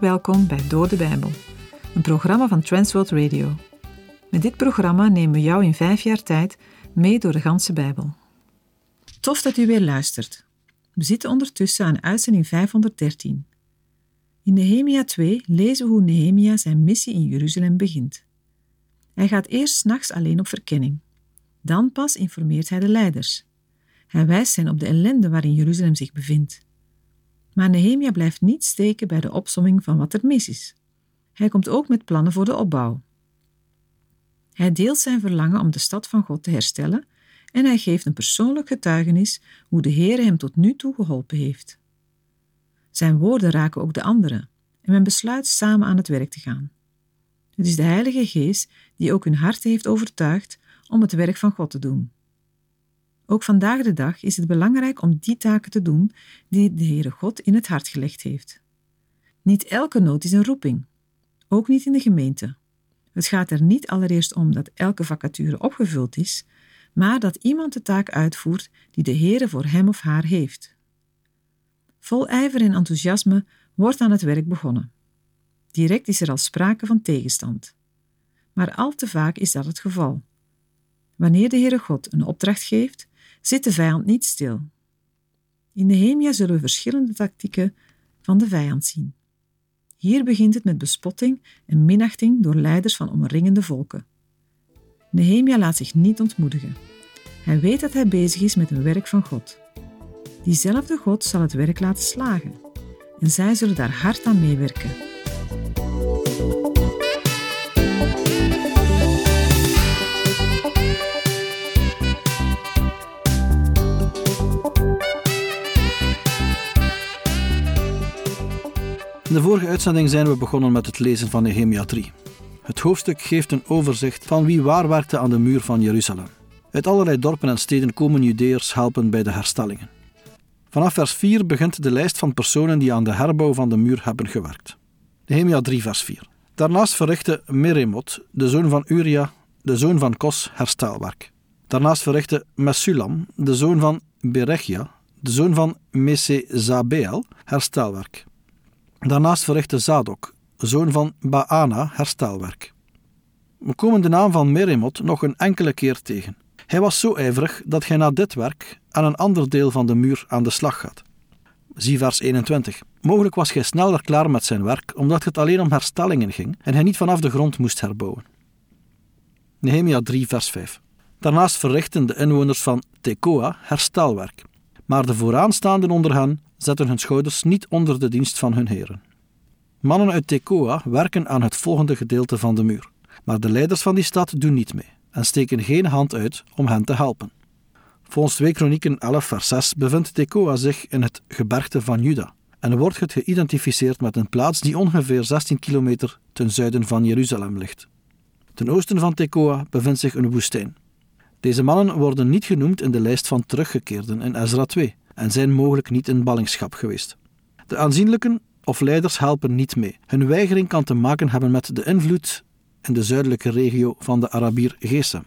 Welkom bij Door de Bijbel, een programma van Transworld Radio. Met dit programma nemen we jou in vijf jaar tijd mee door de ganse Bijbel. Tof dat u weer luistert. We zitten ondertussen aan uitzending 513. In Nehemia 2 lezen we hoe Nehemia zijn missie in Jeruzalem begint. Hij gaat eerst s'nachts alleen op verkenning. Dan pas informeert hij de leiders. Hij wijst hen op de ellende waarin Jeruzalem zich bevindt. Maar Nehemia blijft niet steken bij de opsomming van wat er mis is. Hij komt ook met plannen voor de opbouw. Hij deelt zijn verlangen om de stad van God te herstellen en hij geeft een persoonlijk getuigenis hoe de Heer hem tot nu toe geholpen heeft. Zijn woorden raken ook de anderen en men besluit samen aan het werk te gaan. Het is de Heilige Geest die ook hun harten heeft overtuigd om het werk van God te doen. Ook vandaag de dag is het belangrijk om die taken te doen die de Heere God in het hart gelegd heeft. Niet elke nood is een roeping, ook niet in de gemeente. Het gaat er niet allereerst om dat elke vacature opgevuld is, maar dat iemand de taak uitvoert die de Heere voor hem of haar heeft. Vol ijver en enthousiasme wordt aan het werk begonnen. Direct is er al sprake van tegenstand. Maar al te vaak is dat het geval. Wanneer de Heere God een opdracht geeft, zit de vijand niet stil. In Nehemia zullen we verschillende tactieken van de vijand zien. Hier begint het met bespotting en minachting door leiders van omringende volken. Nehemia laat zich niet ontmoedigen. Hij weet dat hij bezig is met een werk van God. Diezelfde God zal het werk laten slagen en zij zullen daar hard aan meewerken. In de vorige uitzending zijn we begonnen met het lezen van Nehemia 3. Het hoofdstuk geeft een overzicht van wie waar werkte aan de muur van Jeruzalem. Uit allerlei dorpen en steden komen Judeërs helpen bij de herstellingen. Vanaf vers 4 begint de lijst van personen die aan de herbouw van de muur hebben gewerkt. Nehemia 3 vers 4. Daarnaast verrichtte Meremot, de zoon van Uria, de zoon van Kos, herstelwerk. Daarnaast verrichtte Mesulam, de zoon van Berechia, de zoon van Mesezabeel, herstelwerk. Daarnaast verrichtte Zadok, zoon van Baana, herstelwerk. We komen de naam van Meremot nog een enkele keer tegen. Hij was zo ijverig dat hij na dit werk aan een ander deel van de muur aan de slag gaat. Zie vers 21. Mogelijk was hij sneller klaar met zijn werk, omdat het alleen om herstellingen ging en hij niet vanaf de grond moest herbouwen. Nehemia 3, vers 5. Daarnaast verrichten de inwoners van Tekoa herstelwerk, maar de vooraanstaanden onder hen zetten hun schouders niet onder de dienst van hun heren. Mannen uit Tekoa werken aan het volgende gedeelte van de muur, maar de leiders van die stad doen niet mee en steken geen hand uit om hen te helpen. Volgens 2 Kronieken 11 vers 6 bevindt Tekoa zich in het gebergte van Juda en wordt het geïdentificeerd met een plaats die ongeveer 16 kilometer ten zuiden van Jeruzalem ligt. Ten oosten van Tekoa bevindt zich een woestijn. Deze mannen worden niet genoemd in de lijst van teruggekeerden in Ezra 2 en zijn mogelijk niet in ballingschap geweest. De aanzienlijken of leiders helpen niet mee. Hun weigering kan te maken hebben met de invloed in de zuidelijke regio van de Arabier Gesem.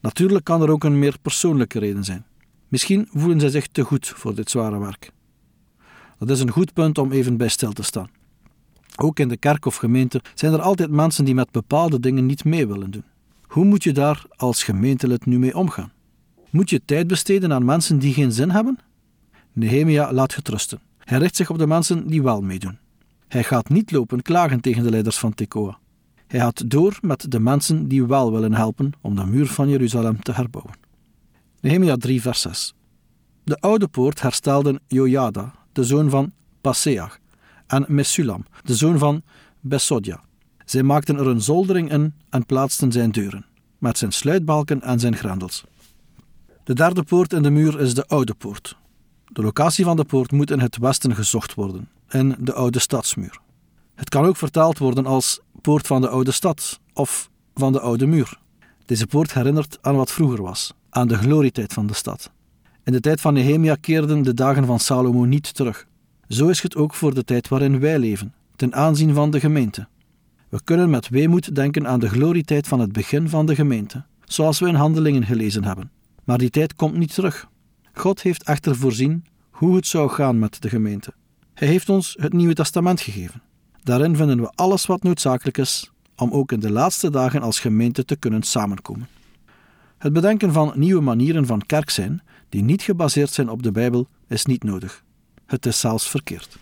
Natuurlijk kan er ook een meer persoonlijke reden zijn. Misschien voelen zij zich te goed voor dit zware werk. Dat is een goed punt om even bij stil te staan. Ook in de kerk of gemeente zijn er altijd mensen die met bepaalde dingen niet mee willen doen. Hoe moet je daar als gemeentelid nu mee omgaan? Moet je tijd besteden aan mensen die geen zin hebben? Nehemia laat getrusten. Hij richt zich op de mensen die wel meedoen. Hij gaat niet lopen klagen tegen de leiders van Tekoa. Hij gaat door met de mensen die wel willen helpen om de muur van Jeruzalem te herbouwen. Nehemia 3, vers 6. De oude poort herstelden Jojada, de zoon van Paseach, en Mesulam, de zoon van Besodja. Zij maakten er een zoldering in en plaatsten zijn deuren, met zijn sluitbalken en zijn grendels. De derde poort in de muur is de oude poort. De locatie van de poort moet in het westen gezocht worden, in de oude stadsmuur. Het kan ook vertaald worden als poort van de oude stad of van de oude muur. Deze poort herinnert aan wat vroeger was, aan de glorietijd van de stad. In de tijd van Nehemia keerden de dagen van Salomo niet terug. Zo is het ook voor de tijd waarin wij leven, ten aanzien van de gemeente. We kunnen met weemoed denken aan de glorietijd van het begin van de gemeente, zoals we in Handelingen gelezen hebben. Maar die tijd komt niet terug. God heeft echter voorzien hoe het zou gaan met de gemeente. Hij heeft ons het Nieuwe Testament gegeven. Daarin vinden we alles wat noodzakelijk is om ook in de laatste dagen als gemeente te kunnen samenkomen. Het bedenken van nieuwe manieren van kerk zijn, die niet gebaseerd zijn op de Bijbel, is niet nodig. Het is zelfs verkeerd.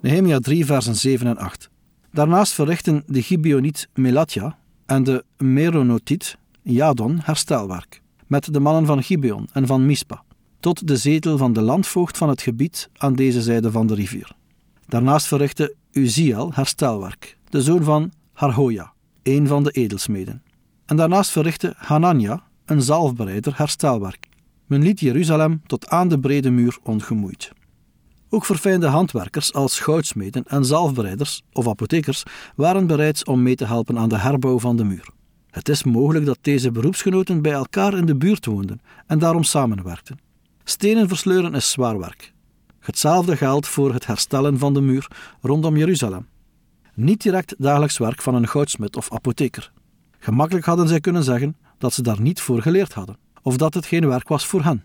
Nehemia 3, versen 7 en 8. Daarnaast verrichten de Gibeoniet Melatja en de Meronotiet Jadon herstelwerk, met de mannen van Gibeon en van Mispa, tot de zetel van de landvoogd van het gebied aan deze zijde van de rivier. Daarnaast verrichtte Uziel herstelwerk, de zoon van Harhoja, een van de edelsmeden. En daarnaast verrichtte Hanania, een zalfbereider, herstelwerk. Men liet Jeruzalem tot aan de brede muur ongemoeid. Ook verfijnde handwerkers als goudsmeden en zalfbereiders of apothekers waren bereid om mee te helpen aan de herbouw van de muur. Het is mogelijk dat deze beroepsgenoten bij elkaar in de buurt woonden en daarom samenwerkten. Stenen versleuren is zwaar werk. Hetzelfde geldt voor het herstellen van de muur rondom Jeruzalem. Niet direct dagelijks werk van een goudsmid of apotheker. Gemakkelijk hadden zij kunnen zeggen dat ze daar niet voor geleerd hadden, of dat het geen werk was voor hen.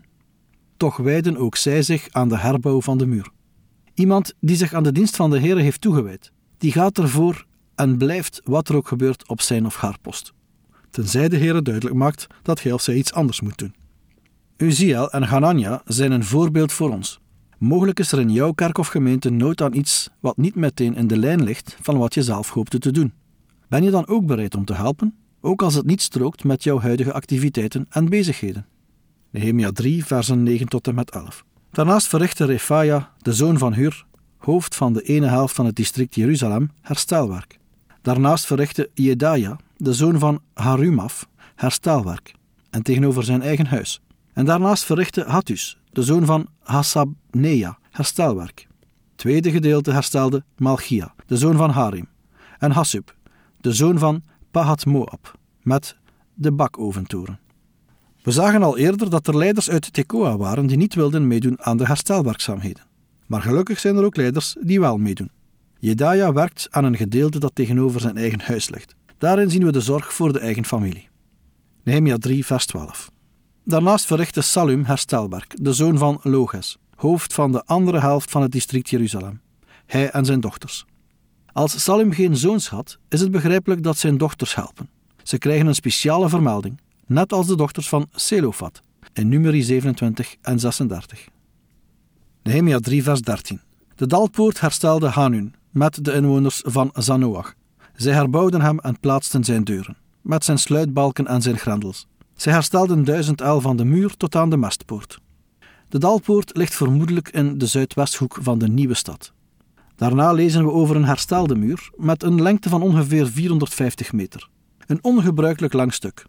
Toch wijden ook zij zich aan de herbouw van de muur. Iemand die zich aan de dienst van de Heer heeft toegewijd, die gaat ervoor en blijft wat er ook gebeurt op zijn of haar post. Tenzij de Heer duidelijk maakt dat hij of zij iets anders moet doen. Uziel en Hanania zijn een voorbeeld voor ons. Mogelijk is er in jouw kerk of gemeente nood aan iets wat niet meteen in de lijn ligt van wat je zelf hoopte te doen. Ben je dan ook bereid om te helpen, ook als het niet strookt met jouw huidige activiteiten en bezigheden? Nehemia 3, versen 9 tot en met 11. Daarnaast verrichtte Refaja, de zoon van Hur, hoofd van de ene helft van het district Jeruzalem, herstelwerk. Daarnaast verrichtte Jedaja, de zoon van Harumaf, herstelwerk, en tegenover zijn eigen huis. En daarnaast verrichtte Hattus, de zoon van Hassabnea, herstelwerk. Tweede gedeelte herstelde Malchia, de zoon van Harim, en Hassub, de zoon van Pahat Moab, met de bakoventoren. We zagen al eerder dat er leiders uit Tekoa waren die niet wilden meedoen aan de herstelwerkzaamheden. Maar gelukkig zijn er ook leiders die wel meedoen. Jedaja werkt aan een gedeelte dat tegenover zijn eigen huis ligt. Daarin zien we de zorg voor de eigen familie. Nehemia 3, vers 12. Daarnaast verrichtte Salum herstelwerk, de zoon van Loges, hoofd van de andere helft van het district Jeruzalem. Hij en zijn dochters. Als Salum geen zoons had, is het begrijpelijk dat zijn dochters helpen. Ze krijgen een speciale vermelding, net als de dochters van Selofat in numeri 27 en 36. Nehemia 3, vers 13. De dalpoort herstelde Hanun met de inwoners van Zanoach. Zij herbouwden hem en plaatsten zijn deuren, met zijn sluitbalken en zijn grendels. Zij herstelden duizend el van de muur tot aan de mestpoort. De dalpoort ligt vermoedelijk in de zuidwesthoek van de nieuwe stad. Daarna lezen we over een herstelde muur met een lengte van ongeveer 450 meter. Een ongebruikelijk lang stuk.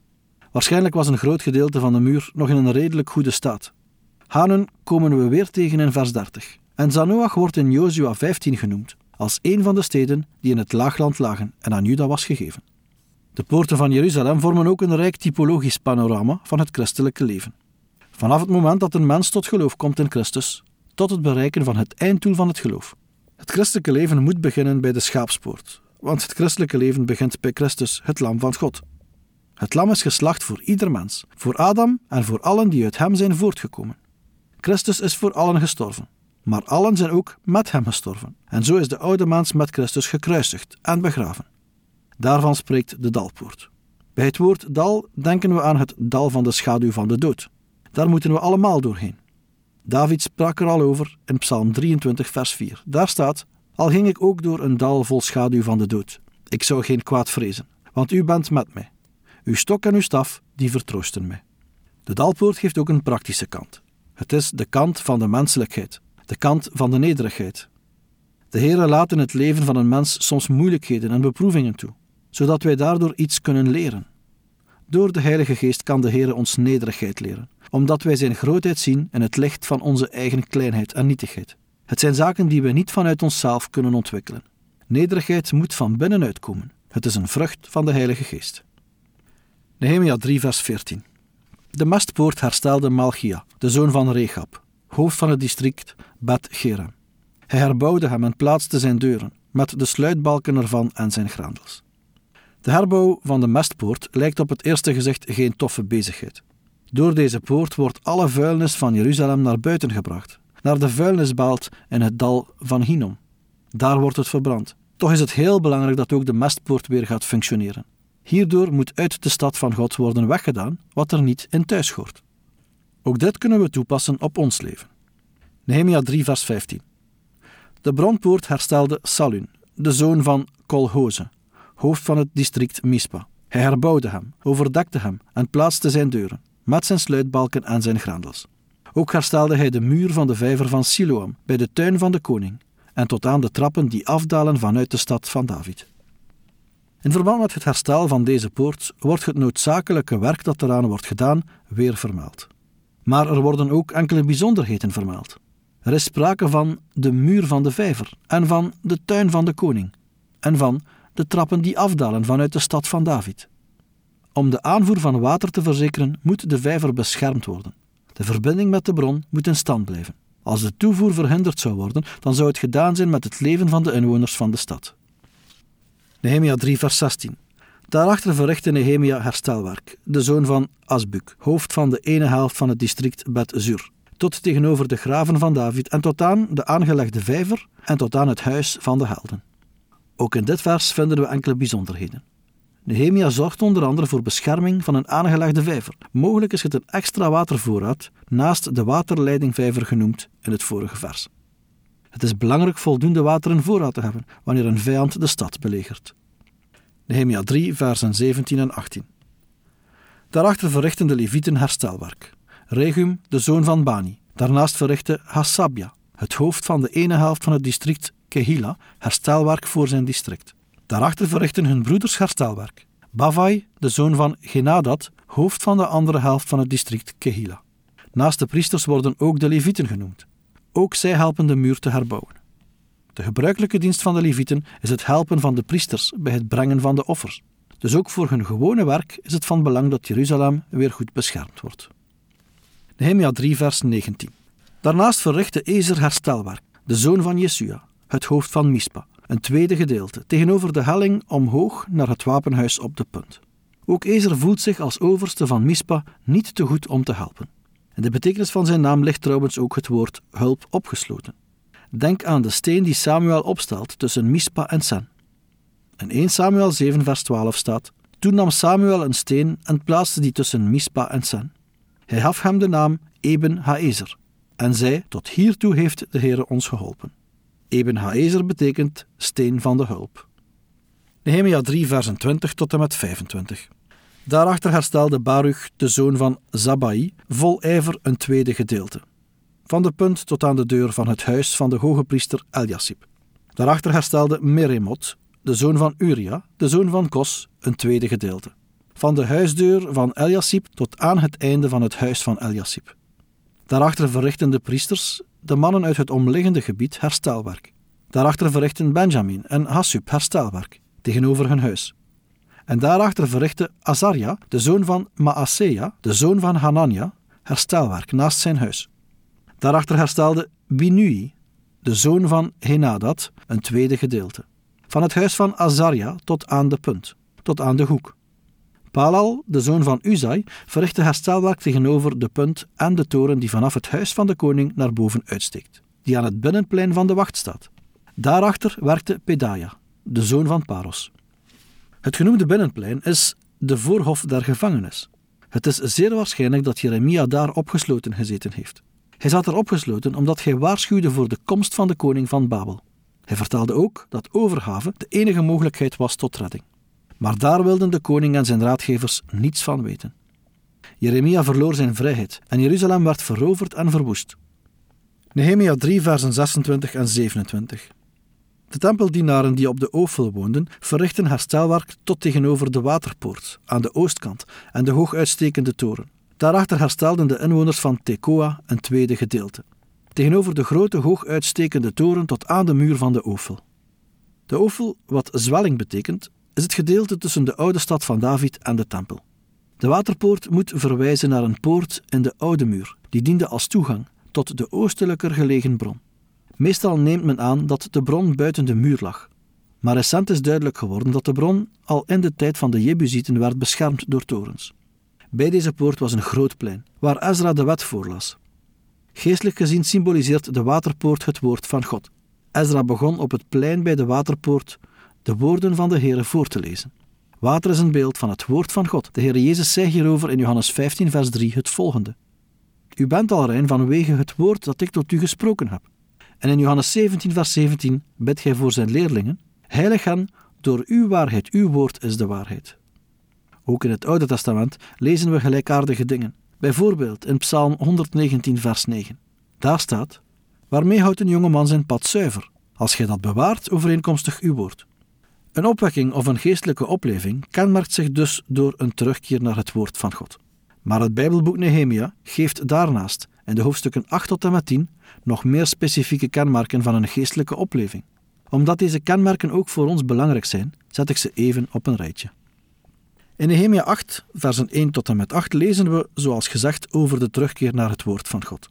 Waarschijnlijk was een groot gedeelte van de muur nog in een redelijk goede staat. Hanen komen we weer tegen in vers 30. En Zanoach wordt in Jozua 15 genoemd, als een van de steden die in het laagland lagen en aan Juda was gegeven. De poorten van Jeruzalem vormen ook een rijk typologisch panorama van het christelijke leven. Vanaf het moment dat een mens tot geloof komt in Christus, tot het bereiken van het einddoel van het geloof. Het christelijke leven moet beginnen bij de schaapspoort, want het christelijke leven begint bij Christus, het lam van God. Het lam is geslacht voor ieder mens, voor Adam en voor allen die uit hem zijn voortgekomen. Christus is voor allen gestorven, maar allen zijn ook met hem gestorven. En zo is de oude mens met Christus gekruisigd en begraven. Daarvan spreekt de dalpoort. Bij het woord dal denken we aan het dal van de schaduw van de dood. Daar moeten we allemaal doorheen. David sprak er al over in Psalm 23, vers 4. Daar staat: Al ging ik ook door een dal vol schaduw van de dood, ik zou geen kwaad vrezen, want u bent met mij. Uw stok en uw staf, die vertroosten mij. De dalpoort heeft ook een praktische kant. Het is de kant van de menselijkheid, de kant van de nederigheid. De Heere laat in het leven van een mens soms moeilijkheden en beproevingen toe zodat wij daardoor iets kunnen leren. Door de Heilige Geest kan de Heer ons nederigheid leren, omdat wij Zijn grootheid zien in het licht van onze eigen kleinheid en nietigheid. Het zijn zaken die we niet vanuit onszelf kunnen ontwikkelen. Nederigheid moet van binnenuit komen. Het is een vrucht van de Heilige Geest. Nehemia 3, vers 14. De mestpoort herstelde Malchia, de zoon van Rechab, hoofd van het district Bet Gerem. Hij herbouwde hem en plaatste zijn deuren, met de sluitbalken ervan en zijn grendels. De herbouw van de mestpoort lijkt op het eerste gezicht geen toffe bezigheid. Door deze poort wordt alle vuilnis van Jeruzalem naar buiten gebracht, naar de vuilnisbaalt in het dal van Hinnom. Daar wordt het verbrand. Toch is het heel belangrijk dat ook de mestpoort weer gaat functioneren. Hierdoor moet uit de stad van God worden weggedaan wat er niet in thuis hoort. Ook dit kunnen we toepassen op ons leven. Nehemia 3, vers 15. De bronpoort herstelde Salun, de zoon van Kolhoze, hoofd van het district Mispa. Hij herbouwde hem, overdekte hem en plaatste zijn deuren, met zijn sluitbalken en zijn grendels. Ook herstelde hij de muur van de vijver van Siloam, bij de tuin van de koning, en tot aan de trappen die afdalen vanuit de stad van David. In verband met het herstel van deze poort wordt het noodzakelijke werk dat eraan wordt gedaan weer vermeld. Maar er worden ook enkele bijzonderheden vermeld. Er is sprake van de muur van de vijver en van de tuin van de koning en van de trappen die afdalen vanuit de stad van David. Om de aanvoer van water te verzekeren moet de vijver beschermd worden. De verbinding met de bron moet in stand blijven. Als de toevoer verhinderd zou worden, dan zou het gedaan zijn met het leven van de inwoners van de stad. Nehemia 3, vers 16. Daarachter verrichtte Nehemia herstelwerk, de zoon van Asbuk, hoofd van de ene helft van het district Bet-Zur, tot tegenover de graven van David en tot aan de aangelegde vijver en tot aan het huis van de helden. Ook in dit vers vinden we enkele bijzonderheden. Nehemia zorgt onder andere voor bescherming van een aangelegde vijver. Mogelijk is het een extra watervoorraad naast de waterleidingvijver genoemd in het vorige vers. Het is belangrijk voldoende water in voorraad te hebben wanneer een vijand de stad belegert. Nehemia 3, versen 17 en 18. Daarachter verrichten de Levieten herstelwerk. Regum, de zoon van Bani. Daarnaast verrichtte Hassabia, het hoofd van de ene helft van het district Kehila, herstelwerk voor zijn district. Daarachter verrichten hun broeders herstelwerk. Bavai, de zoon van Genadad, hoofd van de andere helft van het district Kehila. Naast de priesters worden ook de Levieten genoemd. Ook zij helpen de muur te herbouwen. De gebruikelijke dienst van de Levieten is het helpen van de priesters bij het brengen van de offers. Dus ook voor hun gewone werk is het van belang dat Jeruzalem weer goed beschermd wordt. Nehemia 3, vers 19. Daarnaast verrichtte Ezer herstelwerk, de zoon van Jesua, het hoofd van Mispa, een tweede gedeelte, tegenover de helling omhoog naar het wapenhuis op de punt. Ook Ezer voelt zich als overste van Mispa niet te goed om te helpen. In de betekenis van zijn naam ligt trouwens ook het woord hulp opgesloten. Denk aan de steen die Samuel opstelt tussen Mispa en Sen. In 1 Samuel 7 vers 12 staat, Toen nam Samuel een steen en plaatste die tussen Mispa en Sen. Hij gaf hem de naam Eben Haezer en zei, tot hiertoe heeft de Heere ons geholpen. Eben Haezer betekent steen van de hulp. Nehemia 3 versen 20 tot en met 25. Daarachter herstelde Baruch, de zoon van Zabai, vol ijver een tweede gedeelte. Van de punt tot aan de deur van het huis van de hoge priester Eliasib. Daarachter herstelde Meremot, de zoon van Uria, de zoon van Kos, een tweede gedeelte. Van de huisdeur van Eliasib tot aan het einde van het huis van Eliasib. Daarachter verrichten de priesters, de mannen uit het omliggende gebied, herstelwerk. Daarachter verrichten Benjamin en Hassub herstelwerk, tegenover hun huis. En daarachter verrichtte Azaria, de zoon van Maasea, de zoon van Hanania, herstelwerk naast zijn huis. Daarachter herstelde Binui, de zoon van Henadad, een tweede gedeelte. Van het huis van Azaria tot aan de punt, tot aan de hoek. Palal, de zoon van Uzai, verrichtte herstelwerk tegenover de punt en de toren die vanaf het huis van de koning naar boven uitsteekt, die aan het binnenplein van de wacht staat. Daarachter werkte Pedaya, de zoon van Paros. Het genoemde binnenplein is de voorhof der gevangenis. Het is zeer waarschijnlijk dat Jeremia daar opgesloten gezeten heeft. Hij zat er opgesloten omdat hij waarschuwde voor de komst van de koning van Babel. Hij vertelde ook dat overgave de enige mogelijkheid was tot redding. Maar daar wilden de koning en zijn raadgevers niets van weten. Jeremia verloor zijn vrijheid en Jeruzalem werd veroverd en verwoest. Nehemia 3, versen 26 en 27. De tempeldienaren die op de Ofel woonden, verrichten herstelwerk tot tegenover de waterpoort aan de oostkant en de hooguitstekende toren. Daarachter herstelden de inwoners van Tekoa een tweede gedeelte, tegenover de grote hooguitstekende toren tot aan de muur van de Ofel. De Ofel, wat zwelling betekent, is het gedeelte tussen de oude stad van David en de tempel. De waterpoort moet verwijzen naar een poort in de oude muur, die diende als toegang tot de oostelijker gelegen bron. Meestal neemt men aan dat de bron buiten de muur lag. Maar recent is duidelijk geworden dat de bron al in de tijd van de Jebusieten werd beschermd door torens. Bij deze poort was een groot plein, waar Ezra de wet voorlas. Geestelijk gezien symboliseert de waterpoort het woord van God. Ezra begon op het plein bij de waterpoort de woorden van de Heere voor te lezen. Water is een beeld van het woord van God. De Heer Jezus zei hierover in Johannes 15, vers 3 het volgende. U bent al rein vanwege het woord dat ik tot u gesproken heb. En in Johannes 17, vers 17 bidt gij voor zijn leerlingen, heilig hen, door uw waarheid, uw woord is de waarheid. Ook in het Oude Testament lezen we gelijkaardige dingen. Bijvoorbeeld in Psalm 119, vers 9. Daar staat: Waarmee houdt een jonge man zijn pad zuiver, als gij dat bewaart overeenkomstig uw woord? Een opwekking of een geestelijke opleving kenmerkt zich dus door een terugkeer naar het woord van God. Maar het Bijbelboek Nehemia geeft daarnaast in de hoofdstukken 8 tot en met 10 nog meer specifieke kenmerken van een geestelijke opleving. Omdat deze kenmerken ook voor ons belangrijk zijn, zet ik ze even op een rijtje. In Nehemia 8, versen 1 tot en met 8 lezen we, zoals gezegd, over de terugkeer naar het woord van God.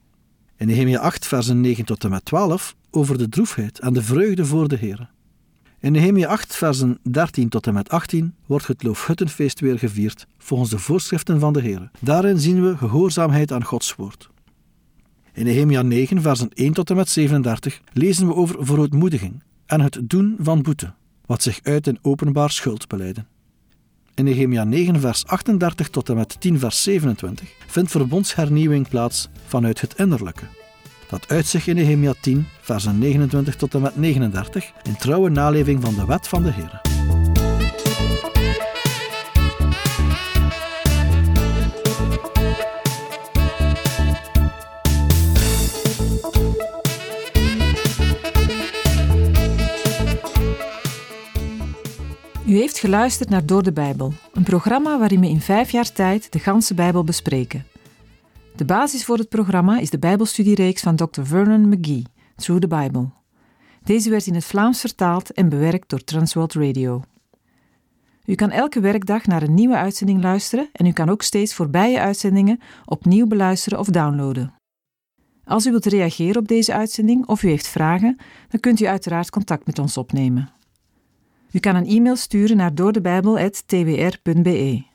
In Nehemia 8, versen 9 tot en met 12 over de droefheid en de vreugde voor de Heer. In Nehemia 8, versen 13 tot en met 18 wordt het Loofhuttenfeest weer gevierd volgens de voorschriften van de Heer. Daarin zien we gehoorzaamheid aan Gods woord. In Nehemia 9, versen 1 tot en met 37 lezen we over verootmoediging en het doen van boete, wat zich uit in openbaar schuldbeleiden. In Nehemia 9, vers 38 tot en met 10, vers 27 vindt verbondshernieuwing plaats vanuit het innerlijke. Dat uitzicht in Nehemia 10, versen 29 tot en met 39 in trouwe naleving van de wet van de Heer. U heeft geluisterd naar Door de Bijbel, een programma waarin we in vijf jaar tijd de ganse Bijbel bespreken. De basis voor het programma is de Bijbelstudiereeks van Dr. Vernon McGee, Through the Bible. Deze werd in het Vlaams vertaald en bewerkt door Transworld Radio. U kan elke werkdag naar een nieuwe uitzending luisteren en u kan ook steeds voorbije uitzendingen opnieuw beluisteren of downloaden. Als u wilt reageren op deze uitzending of u heeft vragen, dan kunt u uiteraard contact met ons opnemen. U kan een e-mail sturen naar doordebijbel.twr.be.